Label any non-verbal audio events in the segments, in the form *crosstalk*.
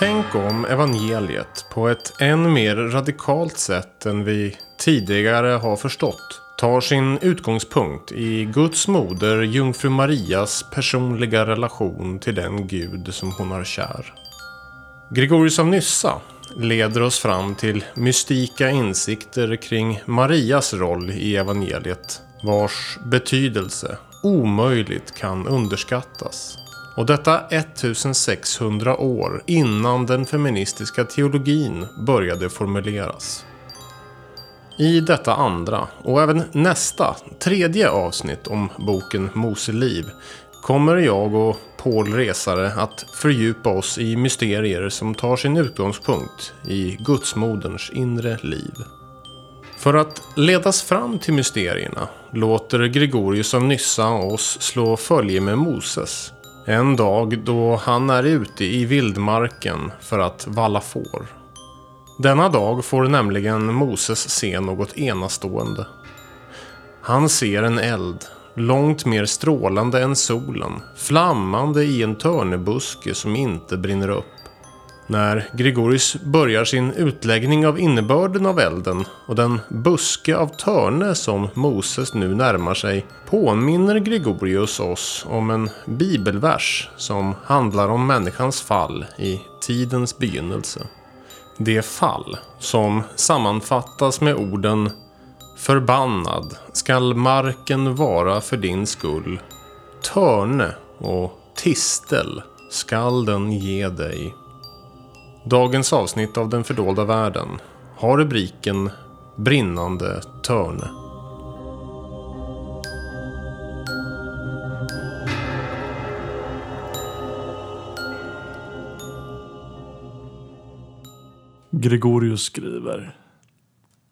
Tänk om evangeliet på ett än mer radikalt sätt än vi tidigare har förstått tar sin utgångspunkt i Guds moder jungfru Marias personliga relation till den Gud som hon har kär. Gregorius av Nyssa leder oss fram till mystika insikter kring Marias roll i evangeliet vars betydelse omöjligt kan underskattas. Och detta 1600 år innan den feministiska teologin började formuleras. I detta andra och även nästa, tredje avsnitt om boken Moseliv kommer jag och Paul Resare att fördjupa oss i mysterier som tar sin utgångspunkt i gudsmoderns inre liv. För att ledas fram till mysterierna låter Gregorius av Nyssa oss slå följe med Moses. En dag då han är ute i vildmarken för att valla får. Denna dag får nämligen Moses se något enastående. Han ser en eld, långt mer strålande än solen, flammande i en törnebuske som inte brinner upp. När Gregorius börjar sin utläggning av innebörden av elden och den buske av törne som Moses nu närmar sig påminner Gregorius oss om en bibelvers som handlar om människans fall i tidens begynnelse. Det fall som sammanfattas med orden Förbannad skall marken vara för din skull. Törne och tistel skall den ge dig. Dagens avsnitt av Den fördolda världen har rubriken Brinnande törne. Gregorius skriver.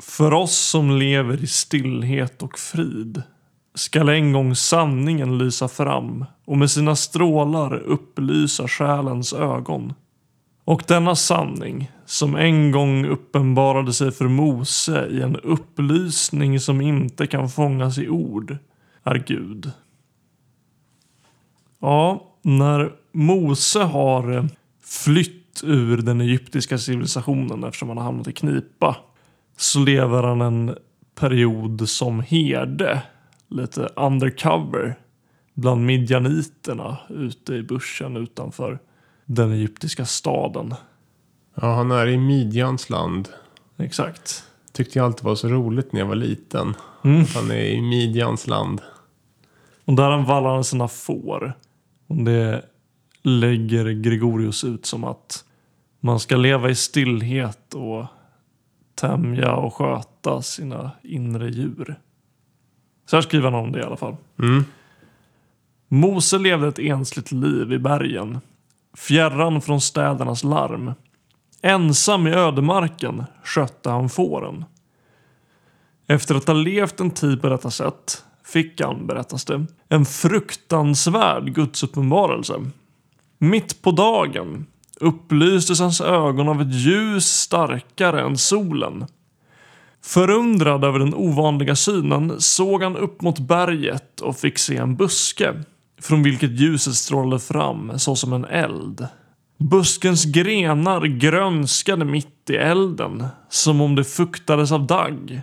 För oss som lever i stillhet och frid skall en gång sanningen lysa fram och med sina strålar upplysa själens ögon. Och denna sanning, som en gång uppenbarade sig för Mose i en upplysning som inte kan fångas i ord, är Gud. Ja, när Mose har eh, flytt ur den egyptiska civilisationen eftersom han har hamnat i knipa så lever han en period som herde, lite undercover bland midjaniterna ute i bussen utanför den egyptiska staden. Ja, han är i Midjans land. Exakt. Tyckte jag alltid var så roligt när jag var liten. Mm. Att han är i Midjans land. Och där han vallar han sina får. Och det lägger Gregorius ut som att man ska leva i stillhet och tämja och sköta sina inre djur. Så här skriver han om det i alla fall. Mm. Mose levde ett ensligt liv i bergen, fjärran från städernas larm. Ensam i ödemarken skötte han fåren. Efter att ha levt en tid på detta sätt fick han, berättas det, en fruktansvärd gudsuppenbarelse. Mitt på dagen upplystes hans ögon av ett ljus starkare än solen. Förundrad över den ovanliga synen såg han upp mot berget och fick se en buske från vilket ljuset strålade fram såsom en eld. Buskens grenar grönskade mitt i elden som om det fuktades av dagg.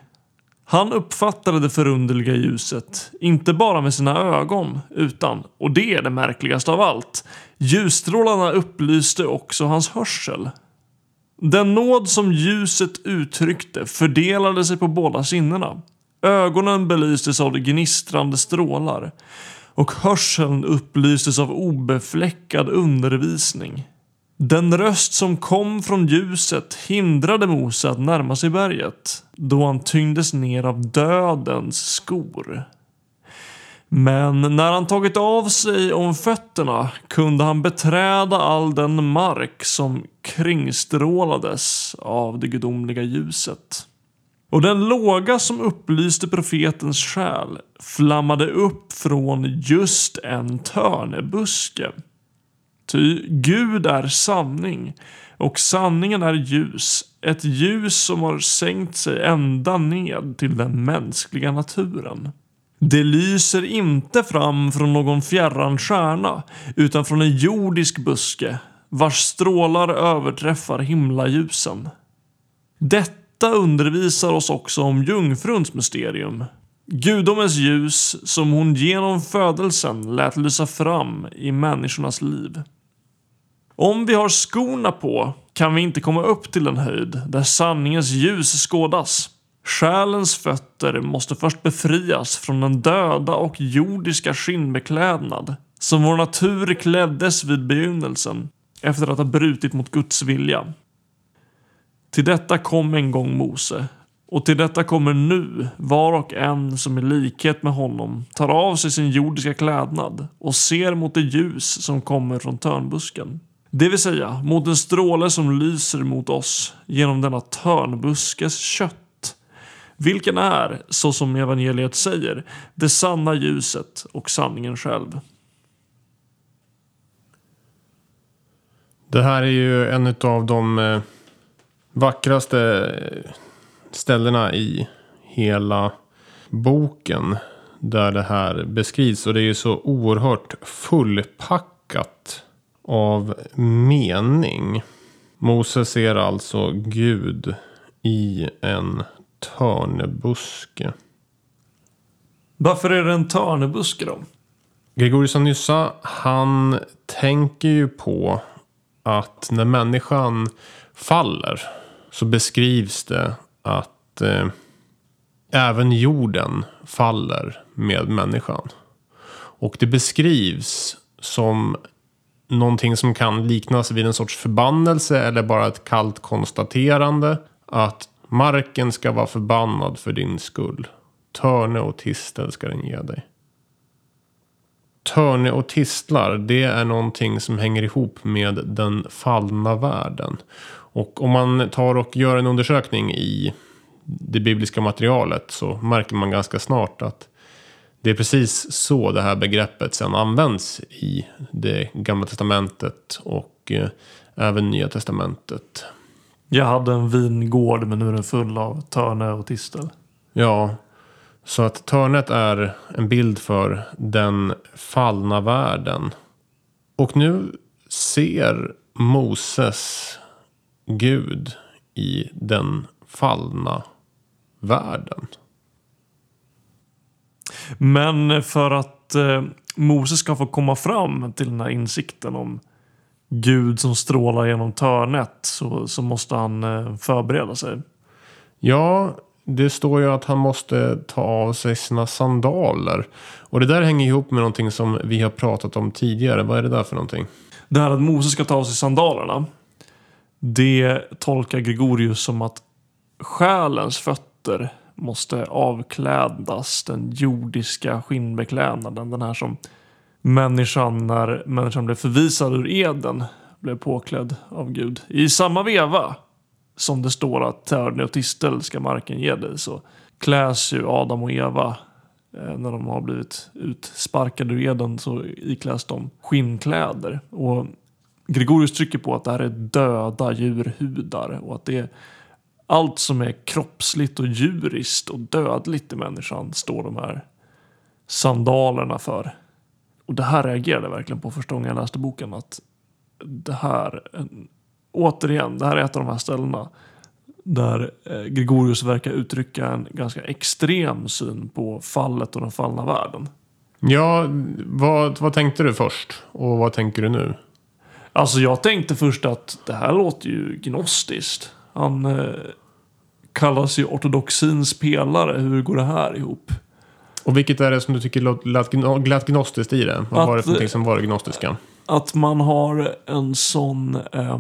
Han uppfattade det förunderliga ljuset, inte bara med sina ögon, utan, och det är det märkligaste av allt, ljusstrålarna upplyste också hans hörsel. Den nåd som ljuset uttryckte fördelade sig på båda sinnena. Ögonen belystes av de gnistrande strålar och hörseln upplystes av obefläckad undervisning. Den röst som kom från ljuset hindrade Mose att närma sig berget då han tyngdes ner av dödens skor. Men när han tagit av sig om fötterna kunde han beträda all den mark som kringstrålades av det gudomliga ljuset. Och den låga som upplyste profetens själ flammade upp från just en törnebuske. Ty Gud är sanning och sanningen är ljus. Ett ljus som har sänkt sig ända ned till den mänskliga naturen. Det lyser inte fram från någon fjärran stjärna utan från en jordisk buske vars strålar överträffar himlaljusen. Detta detta undervisar oss också om jungfruns mysterium. Gudomens ljus som hon genom födelsen lät lysa fram i människornas liv. Om vi har skorna på kan vi inte komma upp till den höjd där sanningens ljus skådas. Själens fötter måste först befrias från den döda och jordiska skinnbeklädnad som vår natur kläddes vid begynnelsen efter att ha brutit mot Guds vilja. Till detta kom en gång Mose och till detta kommer nu var och en som i likhet med honom tar av sig sin jordiska klädnad och ser mot det ljus som kommer från törnbusken. Det vill säga mot en stråle som lyser mot oss genom denna törnbuskes kött. Vilken är, så som evangeliet säger, det sanna ljuset och sanningen själv. Det här är ju en av de eh, vackraste ställena i hela boken. Där det här beskrivs. Och det är ju så oerhört fullpackat av mening. Moses ser alltså Gud i en törnebuske. Varför är det en törnebuske då? Gregorius av Nyssa, han tänker ju på att när människan faller så beskrivs det att eh, även jorden faller med människan. Och det beskrivs som någonting som kan liknas vid en sorts förbannelse eller bara ett kallt konstaterande. Att marken ska vara förbannad för din skull. Törne och tistel ska den ge dig. Törne och tistlar, det är någonting som hänger ihop med den fallna världen. Och om man tar och gör en undersökning i det bibliska materialet så märker man ganska snart att det är precis så det här begreppet sen används i det gamla testamentet och eh, även nya testamentet. Jag hade en vingård men nu är den full av törne och tistel. Ja, så att törnet är en bild för den fallna världen. Och nu ser Moses Gud i den fallna världen. Men för att eh, Moses ska få komma fram till den här insikten om Gud som strålar genom törnet så, så måste han eh, förbereda sig. Ja, det står ju att han måste ta av sig sina sandaler. Och det där hänger ihop med någonting som vi har pratat om tidigare. Vad är det där för någonting? Det här att Moses ska ta av sig sandalerna. Det tolkar Gregorius som att själens fötter måste avklädas den jordiska skinnbeklädnaden. Den här som människan, när människan blev förvisad ur Eden, blev påklädd av Gud. I samma veva som det står att törne och tistel ska marken ge dig så kläs ju Adam och Eva eh, när de har blivit utsparkade ur Eden så ikläs de skinnkläder. Och Gregorius trycker på att det här är döda djurhudar och att det är allt som är kroppsligt och djuriskt och dödligt i människan står de här sandalerna för. Och det här reagerade jag verkligen på första gången jag läste boken. Att det här, återigen, det här är ett av de här ställena där eh, Gregorius verkar uttrycka en ganska extrem syn på fallet och den fallna världen. Ja, vad, vad tänkte du först? Och vad tänker du nu? Alltså jag tänkte först att det här låter ju gnostiskt. Han eh, kallas ju ortodoxins pelare. Hur går det här ihop? Och vilket är det som du tycker lät, gnostiskt i det? Vad Att, var det för någonting som var det gnostiska? Att man har en sån eh,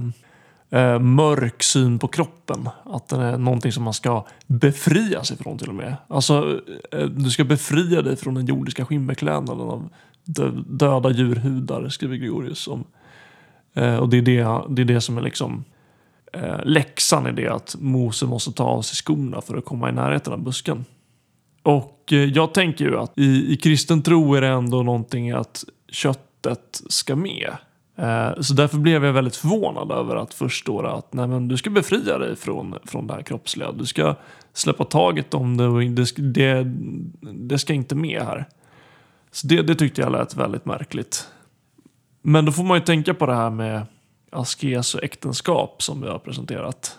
eh, mörk syn på kroppen. Att den är någonting som man ska befria sig från till och med. Alltså, eh, du ska befria dig från den jordiska skinnbeklädnaden av dö döda djurhudar, skriver Gregorius om. Eh, och det är det, det är det som är liksom eh, läxan i det att Mose måste ta av sig skorna för att komma i närheten av busken. Och eh, jag tänker ju att i, i kristen tro är det ändå någonting att köttet ska med. Eh, så därför blev jag väldigt förvånad över att förstå att nej, men du ska befria dig från, från det här kroppsliga. Du ska släppa taget om det och det, det, det ska inte med här. Så det, det tyckte jag lät väldigt märkligt. Men då får man ju tänka på det här med askes och äktenskap som vi har presenterat.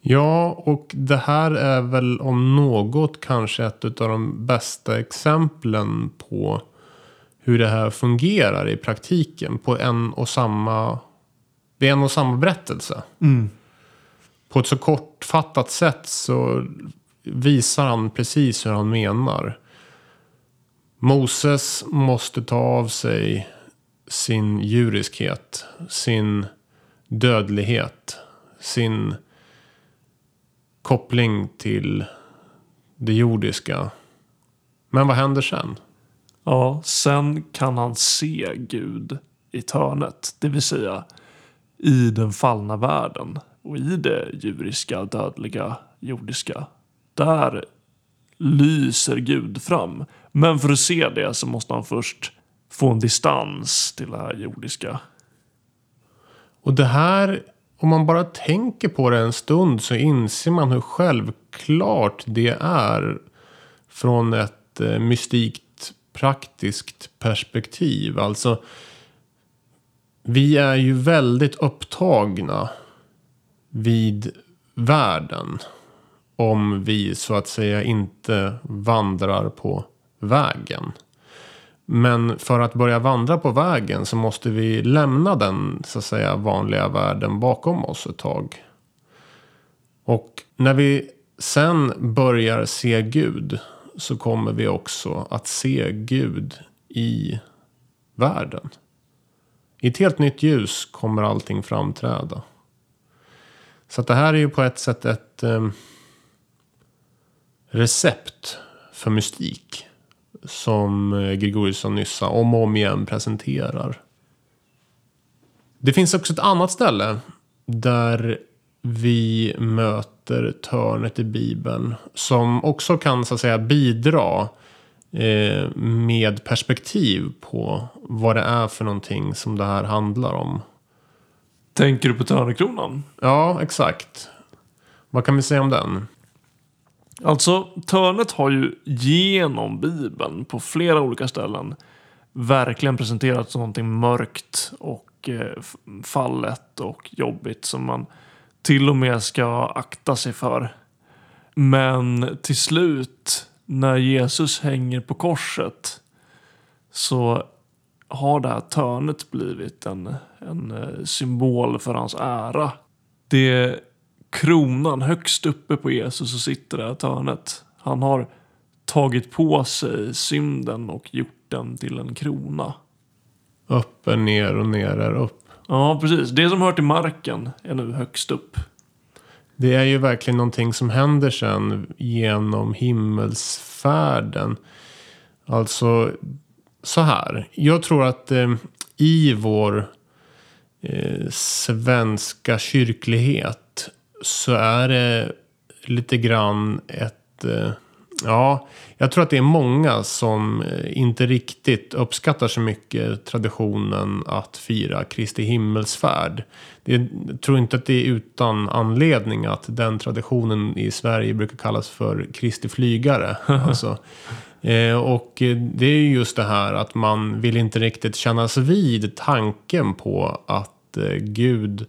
Ja, och det här är väl om något kanske ett av de bästa exemplen på hur det här fungerar i praktiken på en och samma, vid en och samma berättelse. På ett så kortfattat sätt så visar han precis hur han menar. Moses måste ta av sig sin djuriskhet, sin dödlighet, sin koppling till det jordiska. Men vad händer sen? Ja, sen kan han se Gud i törnet, det vill säga i den fallna världen och i det djuriska, dödliga, jordiska. Där lyser Gud fram. Men för att se det så måste han först få en distans till det här jordiska. Och det här, om man bara tänker på det en stund så inser man hur självklart det är från ett eh, mystikt praktiskt perspektiv. Alltså, vi är ju väldigt upptagna vid världen. Om vi så att säga inte vandrar på vägen. Men för att börja vandra på vägen så måste vi lämna den så att säga vanliga världen bakom oss ett tag. Och när vi sen börjar se Gud så kommer vi också att se Gud i världen. I ett helt nytt ljus kommer allting framträda. Så att det här är ju på ett sätt ett eh, recept för mystik. Som eh, Gregoriusson nyss om och om igen presenterar. Det finns också ett annat ställe där vi möter törnet i Bibeln. Som också kan så att säga bidra eh, med perspektiv på vad det är för någonting som det här handlar om. Tänker du på Törnekronan? Ja, exakt. Vad kan vi säga om den? Alltså, Törnet har ju genom Bibeln på flera olika ställen verkligen presenterats som någonting mörkt och eh, fallet och jobbigt som man till och med ska akta sig för. Men till slut, när Jesus hänger på korset, så har det här törnet blivit en, en eh, symbol för hans ära. Det kronan högst uppe på Jesus och sitter det här törnet. Han har tagit på sig synden och gjort den till en krona. Upp är ner och ner är upp. Ja, precis. Det som hör till marken är nu högst upp. Det är ju verkligen någonting som händer sen genom himmelsfärden. Alltså så här. Jag tror att eh, i vår eh, svenska kyrklighet så är det lite grann ett... Eh, ja, jag tror att det är många som eh, inte riktigt uppskattar så mycket traditionen att fira Kristi himmelsfärd. Jag tror inte att det är utan anledning att den traditionen i Sverige brukar kallas för Kristi flygare. *laughs* alltså, eh, och det är just det här att man vill inte riktigt kännas vid tanken på att Gud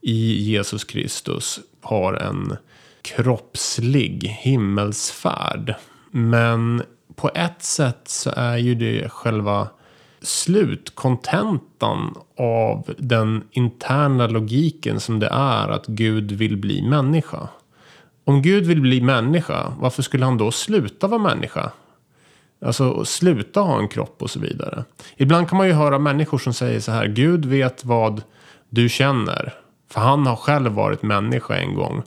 i Jesus Kristus har en kroppslig himmelsfärd. Men på ett sätt så är ju det själva slutkontentan av den interna logiken som det är att Gud vill bli människa. Om Gud vill bli människa, varför skulle han då sluta vara människa? Alltså sluta ha en kropp och så vidare. Ibland kan man ju höra människor som säger så här. Gud vet vad du känner. För han har själv varit människa en gång.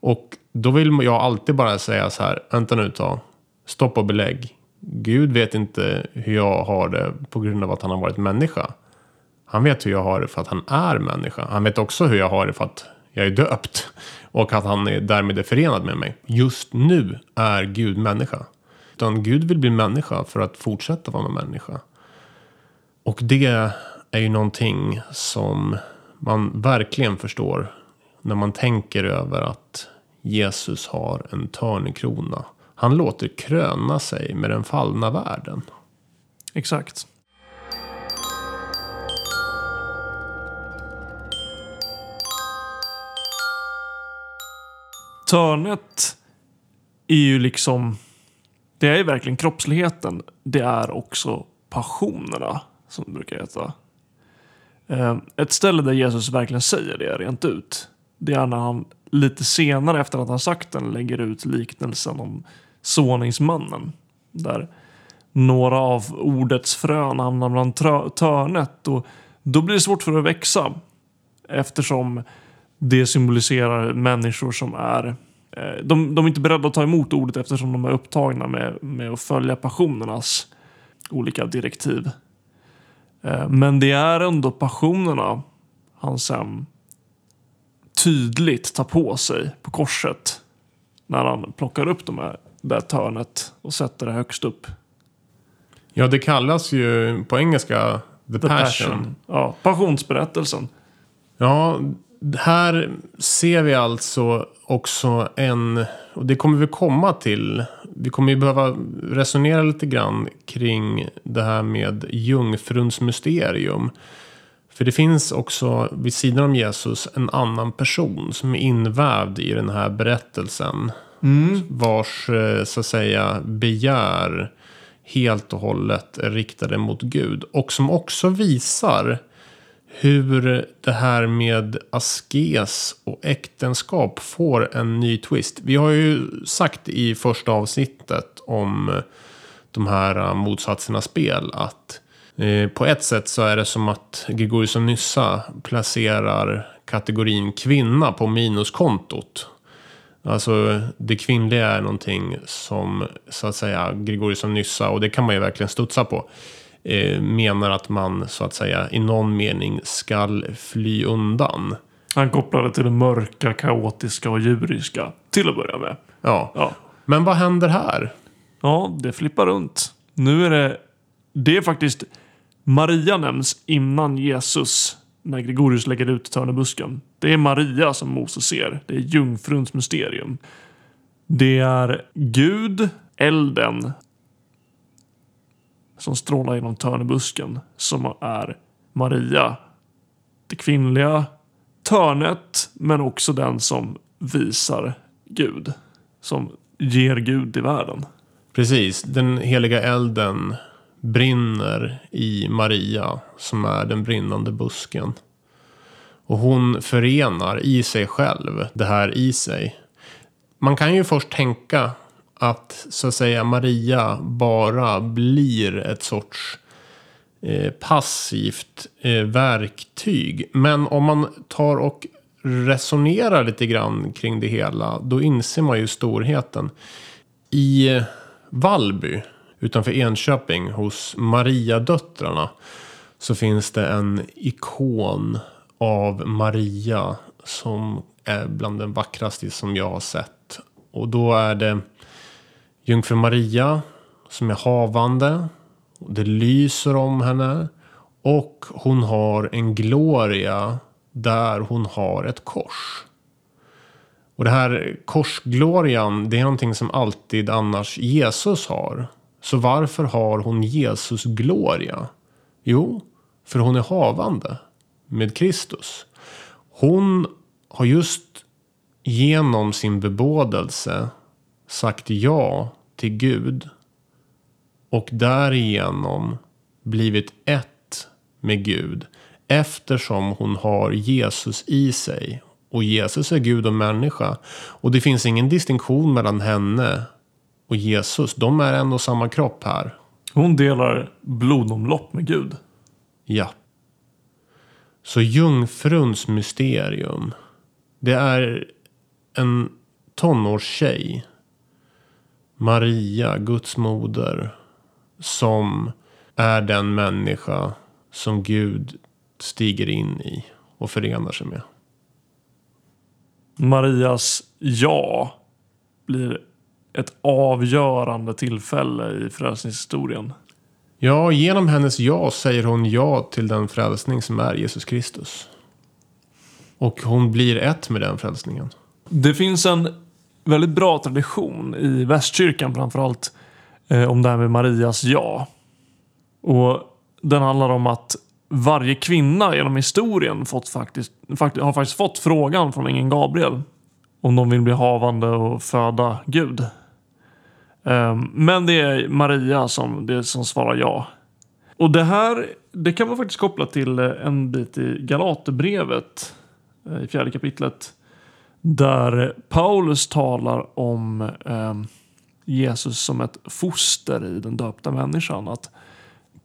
Och då vill jag alltid bara säga så här. Vänta nu ett tag. Stopp och belägg. Gud vet inte hur jag har det på grund av att han har varit människa. Han vet hur jag har det för att han är människa. Han vet också hur jag har det för att jag är döpt. Och att han är därmed är förenad med mig. Just nu är Gud människa. Utan Gud vill bli människa för att fortsätta vara människa. Och det är ju någonting som man verkligen förstår när man tänker över att Jesus har en törnekrona. Han låter kröna sig med den fallna världen. Exakt. Törnet är ju liksom... Det är ju verkligen kroppsligheten. Det är också passionerna, som det brukar heta. Eh, ett ställe där Jesus verkligen säger det rent ut. Det är när han lite senare efter att han sagt den lägger ut liknelsen om såningsmannen. Där några av ordets frön hamnar bland törnet. Och då blir det svårt för det att växa. Eftersom det symboliserar människor som är eh, de, de är inte beredda att ta emot ordet eftersom de är upptagna med, med att följa passionernas olika direktiv. Eh, Men det är ändå passionerna han sen tydligt tar på sig på korset. När han plockar upp de här, det här törnet och sätter det högst upp. Ja, det kallas ju på engelska The, The Passion. passion. Ja, passionsberättelsen. Ja, här ser vi alltså också en, och det kommer vi komma till. Vi kommer ju behöva resonera lite grann kring det här med jungfruns mysterium. För det finns också vid sidan om Jesus en annan person som är invävd i den här berättelsen. Vars, eh, så att säga, begär helt och hållet är riktade mot Gud. Och som också visar hur det här med askes och äktenskap får en ny twist. Vi har ju sagt i första avsnittet om de här äh, motsatserna spel att eh, på ett sätt så är det som att Gregorius och Nyssa placerar kategorin kvinna på minuskontot. Alltså det kvinnliga är någonting som så att säga Gregorius och Nyssa och det kan man ju verkligen studsa på. Eh, menar att man så att säga i någon mening skall fly undan. Han kopplar det till det mörka, kaotiska och djuriska. Till att börja med. Ja. Ja, Men vad händer här? ja det flippar runt. Nu är det... Det är faktiskt... Maria nämns innan Jesus när Gregorius lägger ut törnebusken. Det är Maria som Moses ser. Det är jungfruns mysterium. Det är Gud, elden, som strålar genom törnebusken som är Maria. Det kvinnliga törnet, men också den som visar Gud. Som ger Gud i världen. Precis, den heliga elden brinner i Maria som är den brinnande busken. Och hon förenar i sig själv det här i sig. Man kan ju först tänka att så att säga Maria bara blir ett sorts eh, passivt eh, verktyg. Men om man tar och resonerar lite grann kring det hela då inser man ju storheten. I Vallby utanför Enköping hos Mariadöttrarna så finns det en ikon av Maria som är bland den vackraste som jag har sett. Och då är det Jungfru Maria som är havande. Det lyser om henne. Och hon har en gloria där hon har ett kors. Och det här korsglorian, det är någonting som alltid annars Jesus har. Så varför har hon Jesus gloria? Jo, för hon är havande med Kristus. Hon har just genom sin bebådelse sagt ja till Gud. Och därigenom blivit ett med Gud. Eftersom hon har Jesus i sig. Och Jesus är Gud och människa. Och det finns ingen distinktion mellan henne och Jesus. De är en och samma kropp här. Hon delar blodomlopp med Gud. Ja. Så jungfruns mysterium. Det är en tonårstjej. Maria, Guds moder. Som är den människa som Gud stiger in i och förenar sig med. Marias ja blir ett avgörande tillfälle i frälsningshistorien. Ja, genom hennes ja säger hon ja till den frälsning som är Jesus Kristus. Och hon blir ett med den frälsningen. Det finns en väldigt bra tradition i västkyrkan framförallt eh, om det här med Marias ja. Och den handlar om att varje kvinna genom historien fått faktiskt, fakt, har faktiskt fått frågan från ängeln Gabriel om de vill bli havande och föda Gud. Ehm, men det är Maria som, det som svarar ja. Och det här det kan man faktiskt koppla till eh, en bit i Galaterbrevet eh, i fjärde kapitlet. Där Paulus talar om eh, Jesus som ett foster i den döpta människan. Att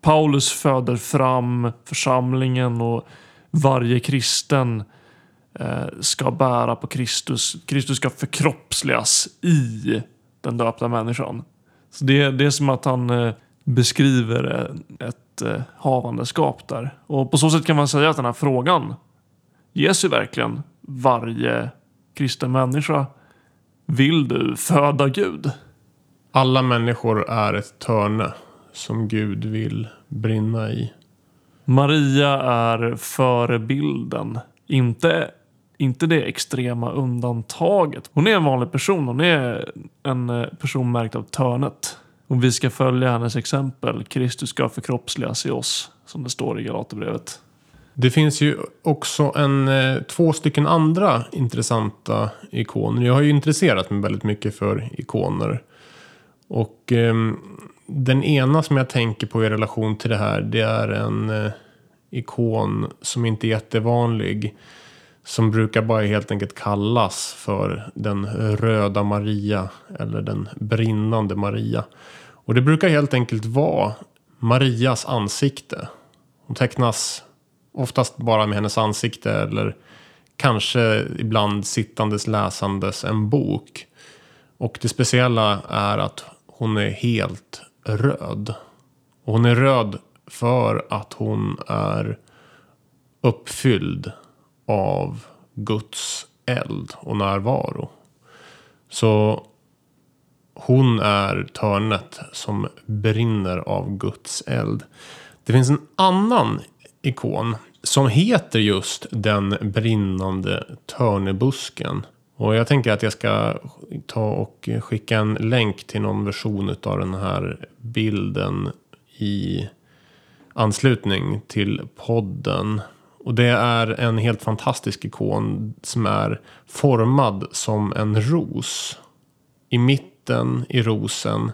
Paulus föder fram församlingen och varje kristen eh, ska bära på Kristus. Kristus ska förkroppsligas i den döpta människan. Så det, det är som att han eh, beskriver eh, ett eh, havandeskap där. Och på så sätt kan man säga att den här frågan ges ju verkligen varje kristen människa. Vill du föda Gud? Alla människor är ett törne som Gud vill brinna i. Maria är förebilden. Inte, inte det extrema undantaget. Hon är en vanlig person. Hon är en eh, person märkt av törnet. Och vi ska följa hennes exempel. Kristus ska förkroppsligas i oss. Som det står i Galaterbrevet. Det finns ju också en, eh, två stycken andra intressanta ikoner. Jag har ju intresserat mig väldigt mycket för ikoner. Och eh, den ena som jag tänker på i relation till det här. Det är en eh, ikon som inte är jättevanlig. Som brukar bara helt enkelt kallas för den röda Maria. Eller den brinnande Maria. Och det brukar helt enkelt vara Marias ansikte. Hon tecknas oftast bara med hennes ansikte eller kanske ibland sittandes läsandes en bok. Och det speciella är att hon är helt röd. Och hon är röd för att hon är uppfylld av Guds eld och närvaro. Så hon är törnet som brinner av Guds eld. Det finns en annan ikon som heter just den brinnande törnebusken. Och jag tänker att jag ska ta och skicka en länk till någon version av den här bilden i anslutning till podden. Och det är en helt fantastisk ikon som är formad som en ros. I mitten i rosen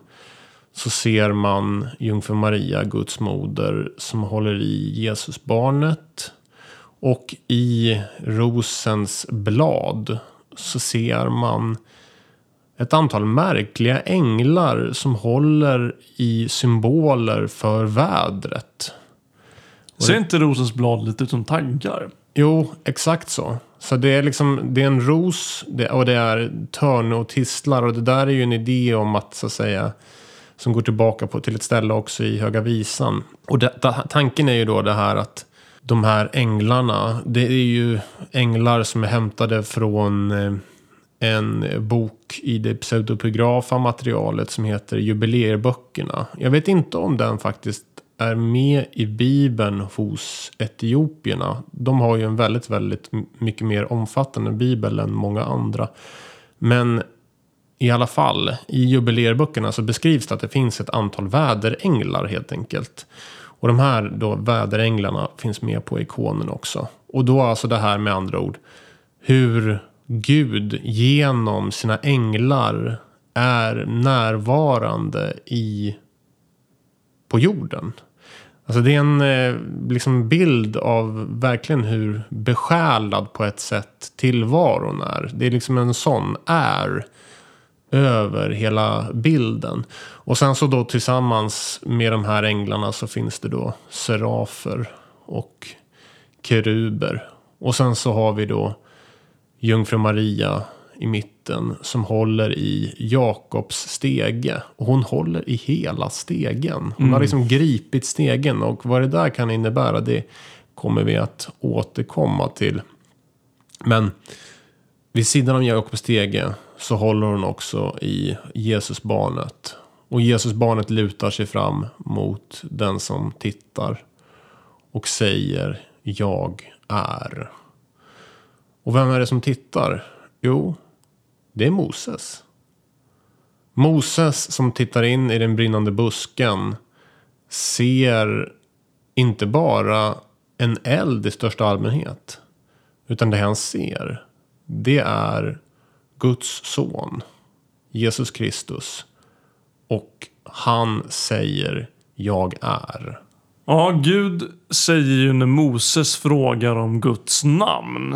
så ser man jungfru Maria, Guds moder, som håller i Jesusbarnet. Och i rosens blad så ser man ett antal märkliga änglar som håller i symboler för vädret. Ser inte rosens blad lite ut som tankar? Jo, exakt så. Så det är liksom, det är en ros och det är törne och tistlar och det där är ju en idé om att så att säga som går tillbaka på till ett ställe också i Höga Visan. Och det, tanken är ju då det här att de här änglarna, det är ju änglar som är hämtade från eh, en bok i det pseudopigrafa materialet som heter Jubileerböckerna. Jag vet inte om den faktiskt är med i Bibeln hos etiopierna. De har ju en väldigt, väldigt mycket mer omfattande bibel än många andra. Men i alla fall, i jubileerböckerna så beskrivs det att det finns ett antal väderänglar helt enkelt. Och de här då väderänglarna finns med på ikonen också. Och då alltså det här med andra ord. Hur Gud genom sina änglar är närvarande i på jorden. Alltså det är en eh, liksom bild av verkligen hur besjälad på ett sätt tillvaron är. Det är liksom en sån är över hela bilden. Och sen så då tillsammans med de här änglarna så finns det då serafer och keruber. Och sen så har vi då jungfru Maria i mitten som håller i Jakobs stege. Och hon håller i hela stegen. Hon mm. har liksom gripit stegen och vad det där kan innebära det kommer vi att återkomma till. Men vid sidan av Jakobs stege så håller hon också i Jesusbarnet. Och Jesusbarnet lutar sig fram mot den som tittar och säger jag är. Och vem är det som tittar? Jo, det är Moses. Moses som tittar in i den brinnande busken ser inte bara en eld i största allmänhet. Utan det han ser, det är Guds son, Jesus Kristus. Och han säger jag är. Ja, Gud säger ju när Moses frågar om Guds namn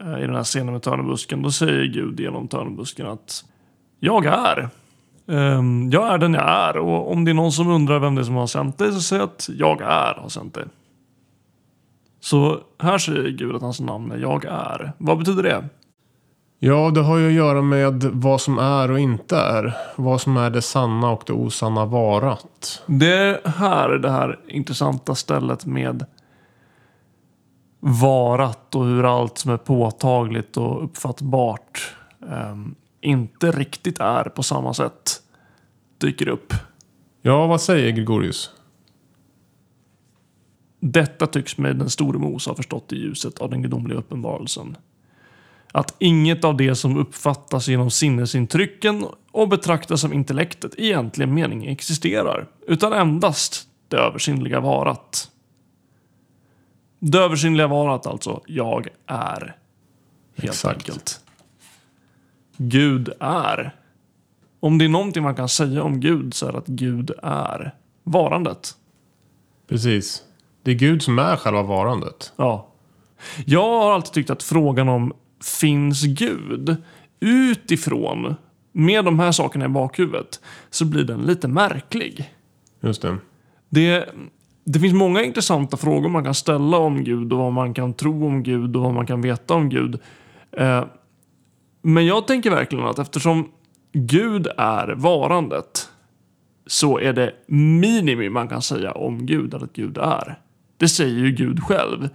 eh, i den här scenen med törnebusken. Då säger Gud genom törnebusken att jag är. Ehm, jag är den jag är och om det är någon som undrar vem det är som har sänt dig så säger jag att jag är har sänt dig. Så här säger Gud att hans namn är jag är. Vad betyder det? Ja, det har ju att göra med vad som är och inte är. Vad som är det sanna och det osanna varat. Det är här det här intressanta stället med varat och hur allt som är påtagligt och uppfattbart ehm, inte riktigt är på samma sätt dyker upp. Ja, vad säger Gregorius? Detta tycks mig den store Mose ha förstått i ljuset av den gudomliga uppenbarelsen. Att inget av det som uppfattas genom sinnesintrycken och betraktas som intellektet i egentlig mening existerar, utan endast det översinnliga varat. Det översinnliga varat alltså, jag är. Helt Exakt. enkelt. Gud är. Om det är någonting man kan säga om Gud så är det att Gud är varandet. Precis. Det är Gud som är själva varandet. Ja. Jag har alltid tyckt att frågan om finns Gud utifrån med de här sakerna i bakhuvudet så blir den lite märklig. Just det. Det, det finns många intressanta frågor man kan ställa om Gud och vad man kan tro om Gud och vad man kan veta om Gud. Eh, men jag tänker verkligen att eftersom Gud är varandet så är det minimi man kan säga om Gud att Gud är. Det säger ju Gud själv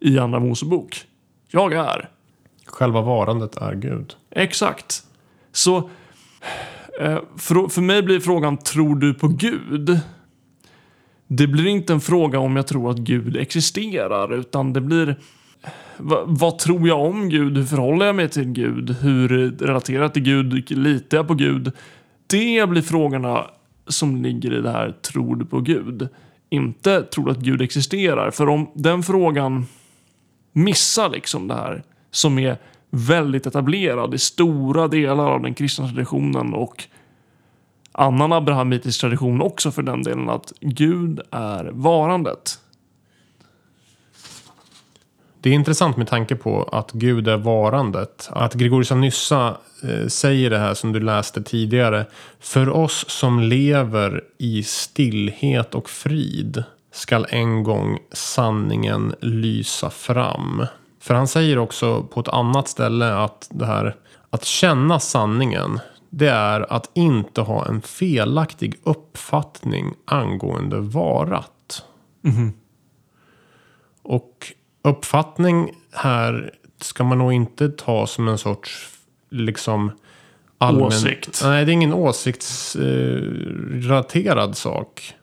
i Andra Mosebok. Jag är. Själva varandet är Gud. Exakt. Så eh, för, för mig blir frågan, tror du på Gud? Det blir inte en fråga om jag tror att Gud existerar, utan det blir vad, vad tror jag om Gud? Hur förhåller jag mig till Gud? Hur relaterar jag till Gud? Litar jag på Gud? Det blir frågorna som ligger i det här, tror du på Gud? Inte tror du att Gud existerar? För om den frågan missar liksom det här som är väldigt etablerad i stora delar av den kristna traditionen och annan abrahamitisk tradition också för den delen att Gud är varandet. Det är intressant med tanke på att Gud är varandet. Att Gregorius av Nyssa eh, säger det här som du läste tidigare. För oss som lever i stillhet och frid skall en gång sanningen lysa fram. För han säger också på ett annat ställe att det här att känna sanningen det är att inte ha en felaktig uppfattning angående varat. Och uppfattning här ska man nog inte ta som en sorts liksom allmän... Åsikt. Nej, det är ingen åsiktsrelaterad sak.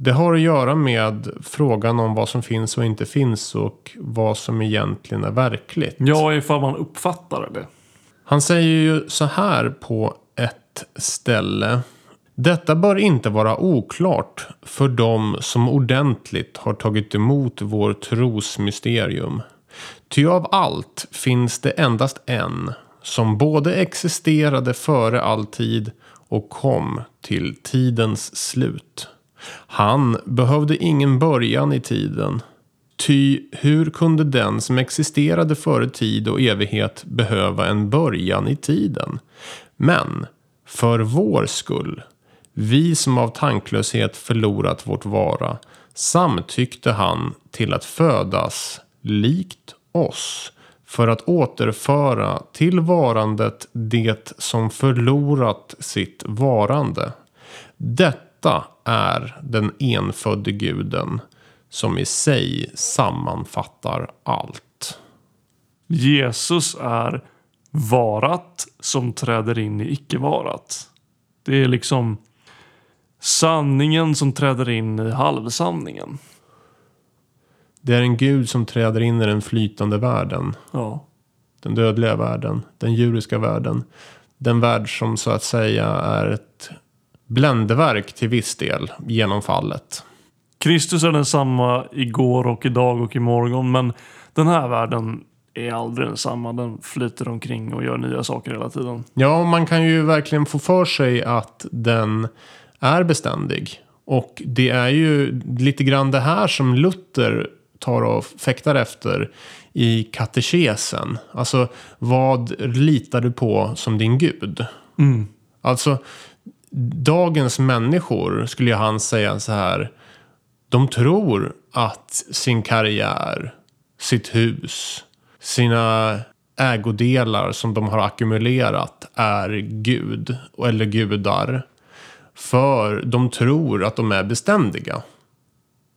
Det har att göra med frågan om vad som finns och inte finns och vad som egentligen är verkligt. Ja, ifall man uppfattar det. Han säger ju så här på ett ställe. Detta bör inte vara oklart för dem som ordentligt har tagit emot vår trosmysterium. Ty av allt finns det endast en som både existerade före all tid och kom till tidens slut. Han behövde ingen början i tiden. Ty hur kunde den som existerade före tid och evighet behöva en början i tiden? Men för vår skull, vi som av tanklöshet förlorat vårt vara, samtyckte han till att födas likt oss för att återföra till varandet det som förlorat sitt varande. Detta är den enfödde guden som i sig sammanfattar allt. Jesus är varat som träder in i icke-varat. Det är liksom sanningen som träder in i halvsanningen. Det är en gud som träder in i den flytande världen. Ja. Den dödliga världen. Den djuriska världen. Den värld som så att säga är ett bländeverk till viss del genom fallet. Kristus är densamma igår och idag och imorgon men den här världen är aldrig densamma. Den flyter omkring och gör nya saker hela tiden. Ja, man kan ju verkligen få för sig att den är beständig. Och det är ju lite grann det här som Luther tar och fäktar efter i katekesen. Alltså, vad litar du på som din gud? Mm. Alltså, dagens människor skulle han säga så här. De tror att sin karriär, sitt hus, sina ägodelar som de har ackumulerat är Gud eller gudar. För de tror att de är beständiga.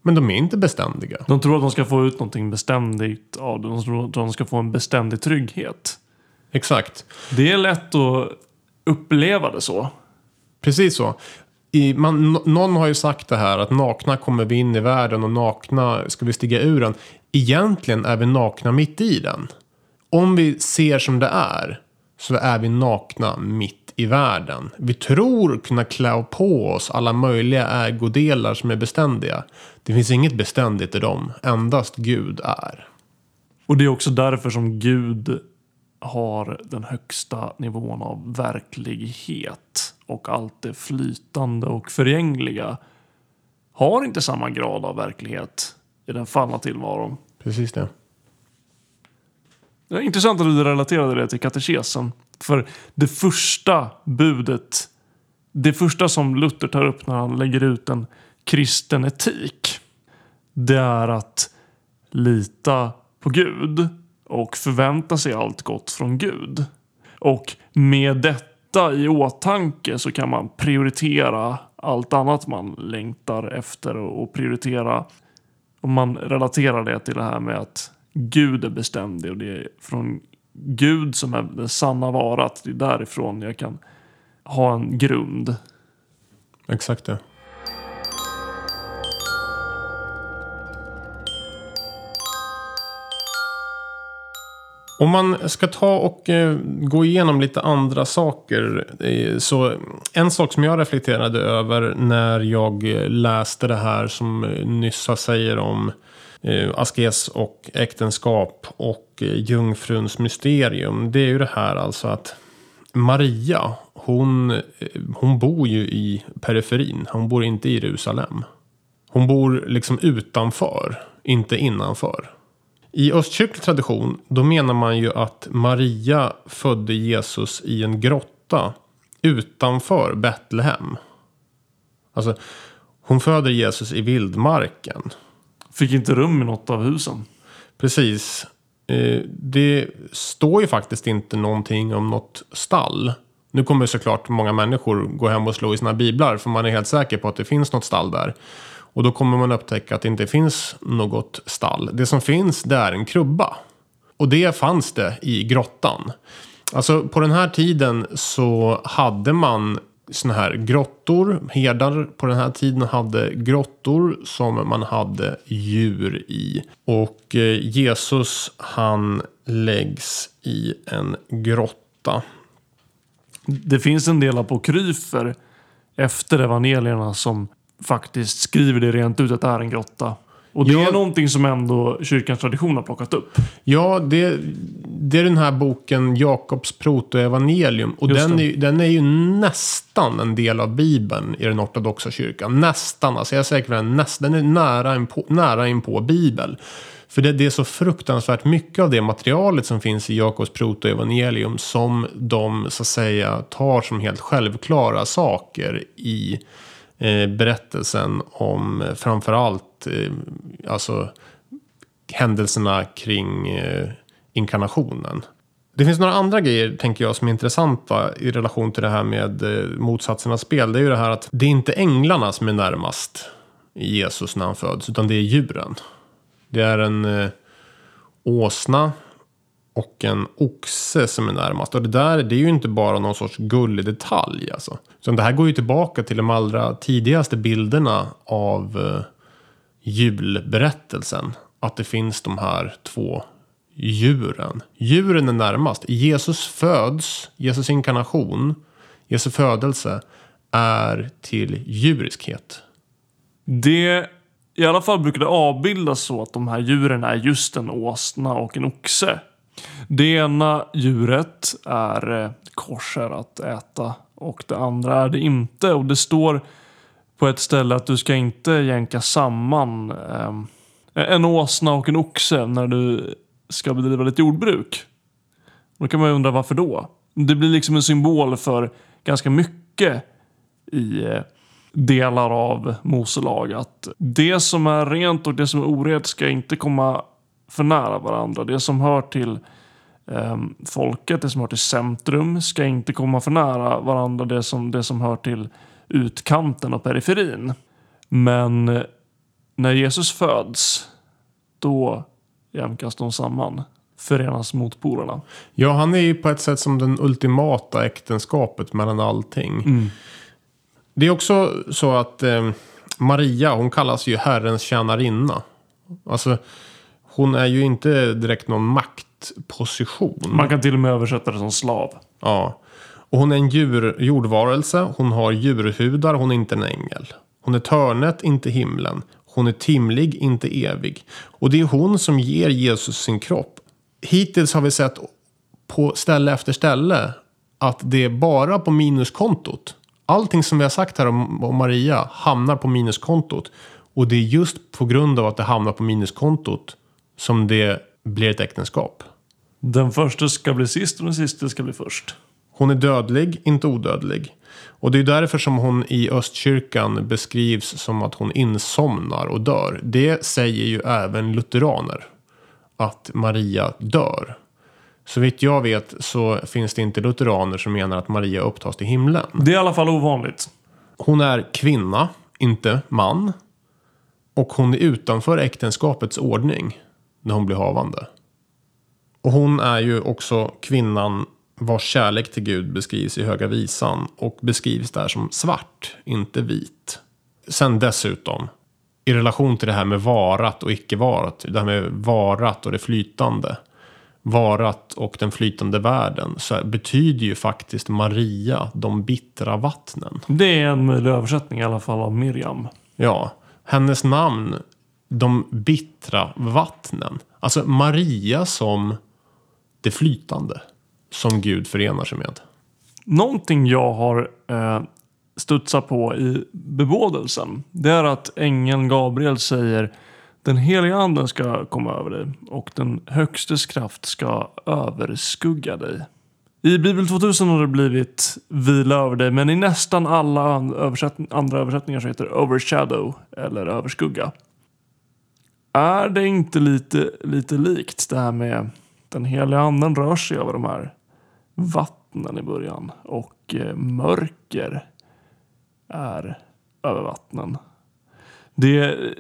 Men de är inte beständiga. De tror att de ska få ut någonting beständigt av det. De tror att de ska få en beständig trygghet. Exakt. Det är lätt att uppleva det så. Precis så. I, man, någon har ju sagt det här att nakna kommer vi in i världen och nakna ska vi stiga ur den. Egentligen är vi nakna mitt i den. Om vi ser som det är så är vi nakna mitt i världen. Vi tror kunna klä på oss alla möjliga ägodelar som är beständiga. Det finns inget beständigt i dem. Endast Gud är. Och det är också därför som Gud har den högsta nivån av verklighet. Och allt det flytande och förgängliga har inte samma grad av verklighet i den fallna tillvaron. Precis det. Det är intressant att du relaterade det till katekesen. För det första budet, det första som Luther tar upp när han lägger ut en kristen etik. Det är att lita på Gud och förvänta sig allt gott från Gud. Och med detta i åtanke så kan man prioritera allt annat man längtar efter och prioritera om man relaterar det till det här med att Gud är beständig och det är från Gud som är den sanna varat. Det är därifrån jag kan ha en grund. Exakt det. Om man ska ta och eh, gå igenom lite andra saker. Eh, så en sak som jag reflekterade över när jag eh, läste det här som Nyssa säger om askes och äktenskap och jungfruns mysterium. Det är ju det här alltså att Maria, hon, hon bor ju i periferin. Hon bor inte i Jerusalem. Hon bor liksom utanför, inte innanför. I östkyrklig tradition, då menar man ju att Maria födde Jesus i en grotta utanför Betlehem. Alltså, hon föder Jesus i vildmarken. Fick inte rum i något av husen. Precis. Eh, det står ju faktiskt inte någonting om något stall. Nu kommer såklart många människor gå hem och slå i sina biblar för man är helt säker på att det finns något stall där. Och då kommer man upptäcka att det inte finns något stall. Det som finns det är en krubba. Och det fanns det i grottan. Alltså på den här tiden så hade man såna här grottor. Herdar på den här tiden hade grottor som man hade djur i. Och eh, Jesus han läggs i en grotta. Det finns en del apokryfer efter evangelierna som faktiskt skriver det rent ut att det är en grotta. Och det Ja. är någonting som ändå kyrkans tradition har plockat upp. Ja, det, det är den här boken Jakobs protoevangelium. Och den är, den är ju nästan en del av Bibeln i den ortodoxa kyrkan. Nästan, alltså jag är säker på den. Näst, den är nära in på, nära in på Bibel. För det, det är så fruktansvärt mycket av det materialet som finns i Jakobs protoevangelium som de så att säga tar som helt självklara saker i Eh, berättelsen om eh, framförallt eh, alltså händelserna kring inkarnationen. Det finns några andra grejer, tänker jag, som är intressanta i relation till det här med motsatsernas spel. Det är ju det här att det är inte änglarna som är närmast Jesus när han föds, utan det är djuren. Det är en eh, åsna och en oxe som är närmast. Och det där det är ju inte bara någon sorts gullig detalj. Alltså. Så det här går ju tillbaka till de allra tidigaste bilderna av eh, julberättelsen. Att det finns de här två djuren. Djuren är närmast. Jesus föds, Jesus inkarnation, Jesu födelse är till djuriskhet. Det i alla fall brukar det avbildas så att de här djuren är just en åsna och en oxe. Det ena djuret är eh, korser att äta och det andra är det inte. Och det står på ett ställe att du ska inte jänka samman eh, en åsna och en oxe när du ska bedriva ditt jordbruk. Då kan man ju undra varför då? Det blir liksom en symbol för ganska mycket i eh, delar av moselag. Att det som är rent och det som är orent ska inte komma för nära varandra. Det som hör till eh, folket, det som hör till centrum ska inte komma för nära varandra. Det som, det som hör till utkanten och periferin. Men eh, när Jesus föds, då jämkas de samman. Förenas motpolerna. Ja, han är ju på ett sätt som den ultimata äktenskapet mellan allting. Det är också så att eh, Maria, hon kallas ju Herrens tjänarinna. Alltså, hon är ju inte direkt någon maktposition. Man kan till och med översätta det som slav. Ja. Och hon är en djur, jordvarelse, hon har djurhudar, hon är inte en ängel. Hon är törnet, inte himlen. Hon är timlig, inte evig. Och det är hon som ger Jesus sin kropp. Hittills har vi sett på ställe efter ställe att det är bara på minuskontot. Allting som vi har sagt här om, om Maria hamnar på minuskontot. Och det är just på grund av att det hamnar på minuskontot som det blir ett äktenskap. Den första ska bli sist och den sista ska bli först. Hon är dödlig, inte odödlig. Och det är därför som hon i östkyrkan beskrivs som att hon insomnar och dör. Det säger ju även lutheraner. Att Maria dör. Så vitt jag vet så finns det inte lutheraner som menar att Maria upptas till himlen. Det är i alla fall ovanligt. Hon är kvinna, inte man. Och hon är utanför äktenskapets ordning när hon blir havande. Och hon är ju också kvinnan vars kärlek till Gud beskrivs i Höga Visan och beskrivs där som svart, inte vit. Sen dessutom, i relation till det här med varat och icke varat, det här med varat och det flytande, varat och den flytande världen, så betyder ju faktiskt Maria de bittra vattnen. Det är en möjlig översättning i alla fall av Miriam. Ja, hennes namn, de bittra vattnen. Alltså Maria som det flytande som Gud förenar sig med. Någonting jag har eh, studsat på i bebådelsen. Det är att ängeln Gabriel säger den heliga anden ska komma över dig och den högstes kraft ska överskugga dig. I Bibel 2000 har det blivit vila över dig men i nästan alla översätt andra översättningar så heter det overshadow eller överskugga. Är det inte lite, lite likt det här med den heliga anden rör sig över de här vattnen i början och eh, mörker är över vattnen. Det är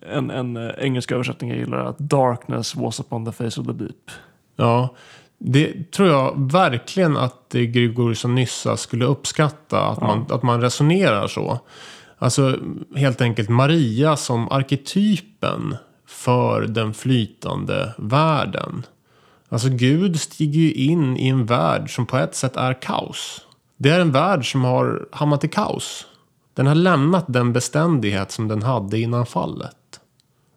en, en eh, engelsk översättning jag gillar att darkness was upon the face of the deep. Ja, det tror jag verkligen att Gregorius och Nyssa skulle uppskatta. Att, man, att man resonerar så. Alltså helt enkelt Maria som arketypen för den flytande världen. Alltså Gud stiger ju in i en värld som på ett sätt är kaos. Det är en värld som har hamnat i kaos. Den har lämnat den beständighet som den hade innan fallet.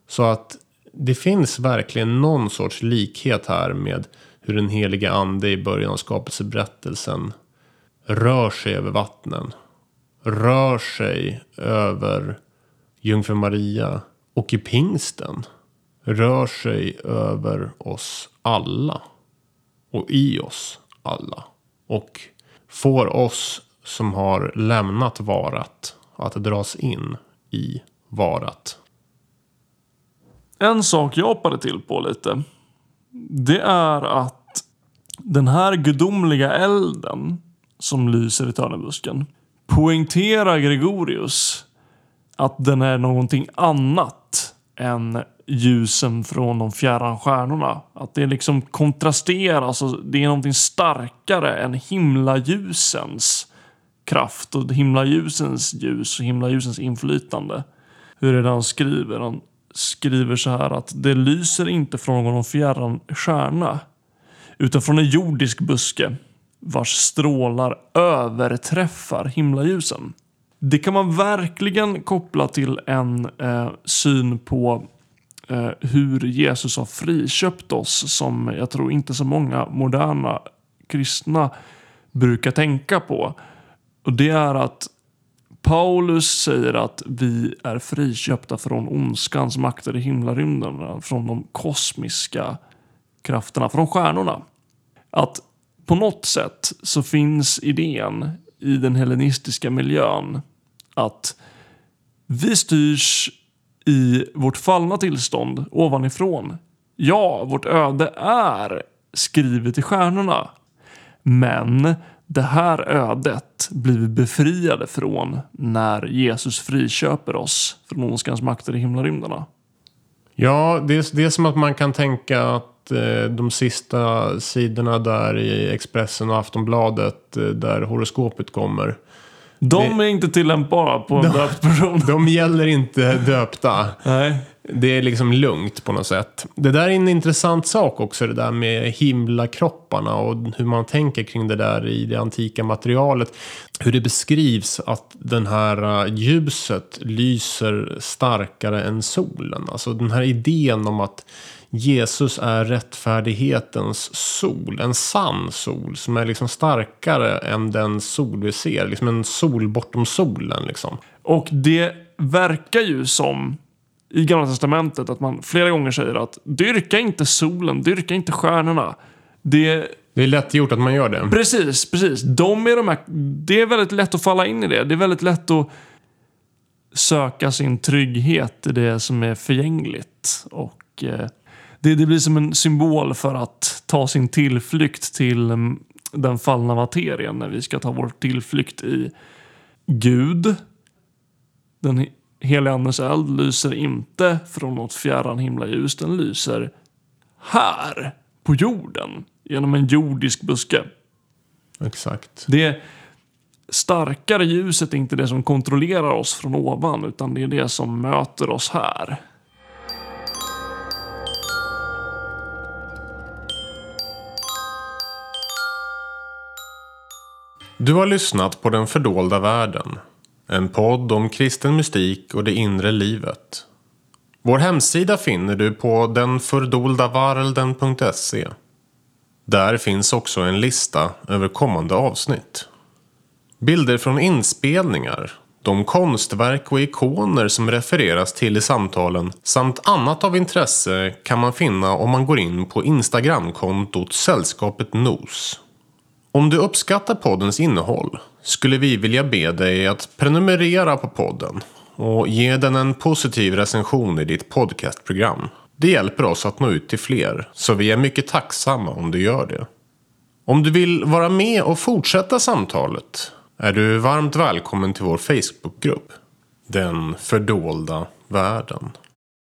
Så att det finns verkligen någon sorts likhet här med hur den heliga ande i början av skapelseberättelsen rör sig över vattnen. Rör sig över jungfru Maria och i pingsten rör sig över oss alla. Och i oss alla. Och får oss som har lämnat varat att dras in i varat. En sak jag hoppade till på lite. Det är att den här gudomliga elden som lyser i törnebusken poängterar Gregorius att den är någonting annat än ljusen från de fjärran stjärnorna. Att det liksom kontrasterar, alltså det är någonting starkare än himlaljusens kraft och himlaljusens ljus och himlaljusens inflytande. Hur är det han skriver? Han skriver så här att det lyser inte från någon fjärran stjärna utan från en jordisk buske vars strålar överträffar himlaljusen. Det kan man verkligen koppla till en eh, syn på eh, hur Jesus har friköpt oss som jag tror inte så många moderna kristna brukar tänka på. Och det är att Paulus säger att vi är friköpta från ondskans makter i himlarymden, från de kosmiska krafterna, från stjärnorna. Att på något sätt så finns idén i den hellenistiska miljön att vi styrs i vårt fallna tillstånd ovanifrån. Ja, vårt öde är skrivet i stjärnorna. Men det här ödet blir vi befriade från när Jesus friköper oss från ondskans makter i himlarymderna. Ja, det är, det är som att man kan tänka att eh, de sista sidorna där i Expressen och Aftonbladet eh, där horoskopet kommer. De Det- är inte tillämpbara på en De- döpt person. *laughs* De gäller inte döpta. Nej. Det är liksom lugnt på något sätt. Det där är en intressant sak också, det där med himlakropparna och hur man tänker kring det där i det antika materialet. Hur det beskrivs att den här eh, ljuset lyser starkare än solen. Alltså den här idén om att Jesus är rättfärdighetens sol, en sann sol som är liksom starkare än den sol vi ser. Liksom en sol bortom solen liksom. Och det verkar ju som i Gamla Testamentet att man flera gånger säger att dyrka inte solen, dyrka inte stjärnorna. Det, Det är lätt gjort att man gör det. precis, precis. De är de här, det är väldigt lätt att falla in i det. Det är väldigt lätt att söka sin trygghet i det som är förgängligt. Och eh, det, det blir som en symbol för att ta sin tillflykt till mm, den fallna materien när vi ska ta vår tillflykt i Gud. Den he- heliga andens eld lyser inte från något fjärran himlaljus. Den lyser här på jorden genom en jordisk buske. Exakt. Det starkare ljuset är inte det som kontrollerar oss från ovan utan det är det som möter oss här. Du har lyssnat på Den fördolda världen. En podd om kristen mystik och det inre livet. Vår hemsida finner du på denfördoldavarelden.se. Där finns också en lista över kommande avsnitt. Bilder från inspelningar, de konstverk och ikoner som refereras till i samtalen samt annat av intresse kan man finna om man går in på Instagramkontot Sällskapet Nos. Om du uppskattar poddens innehåll skulle vi vilja be dig att prenumerera på podden och ge den en positiv recension i ditt podcastprogram. Det hjälper oss att nå ut till fler, så vi är mycket tacksamma om du gör det. Om du vill vara med och fortsätta samtalet är du varmt välkommen till vår Facebookgrupp. Den fördolda världen.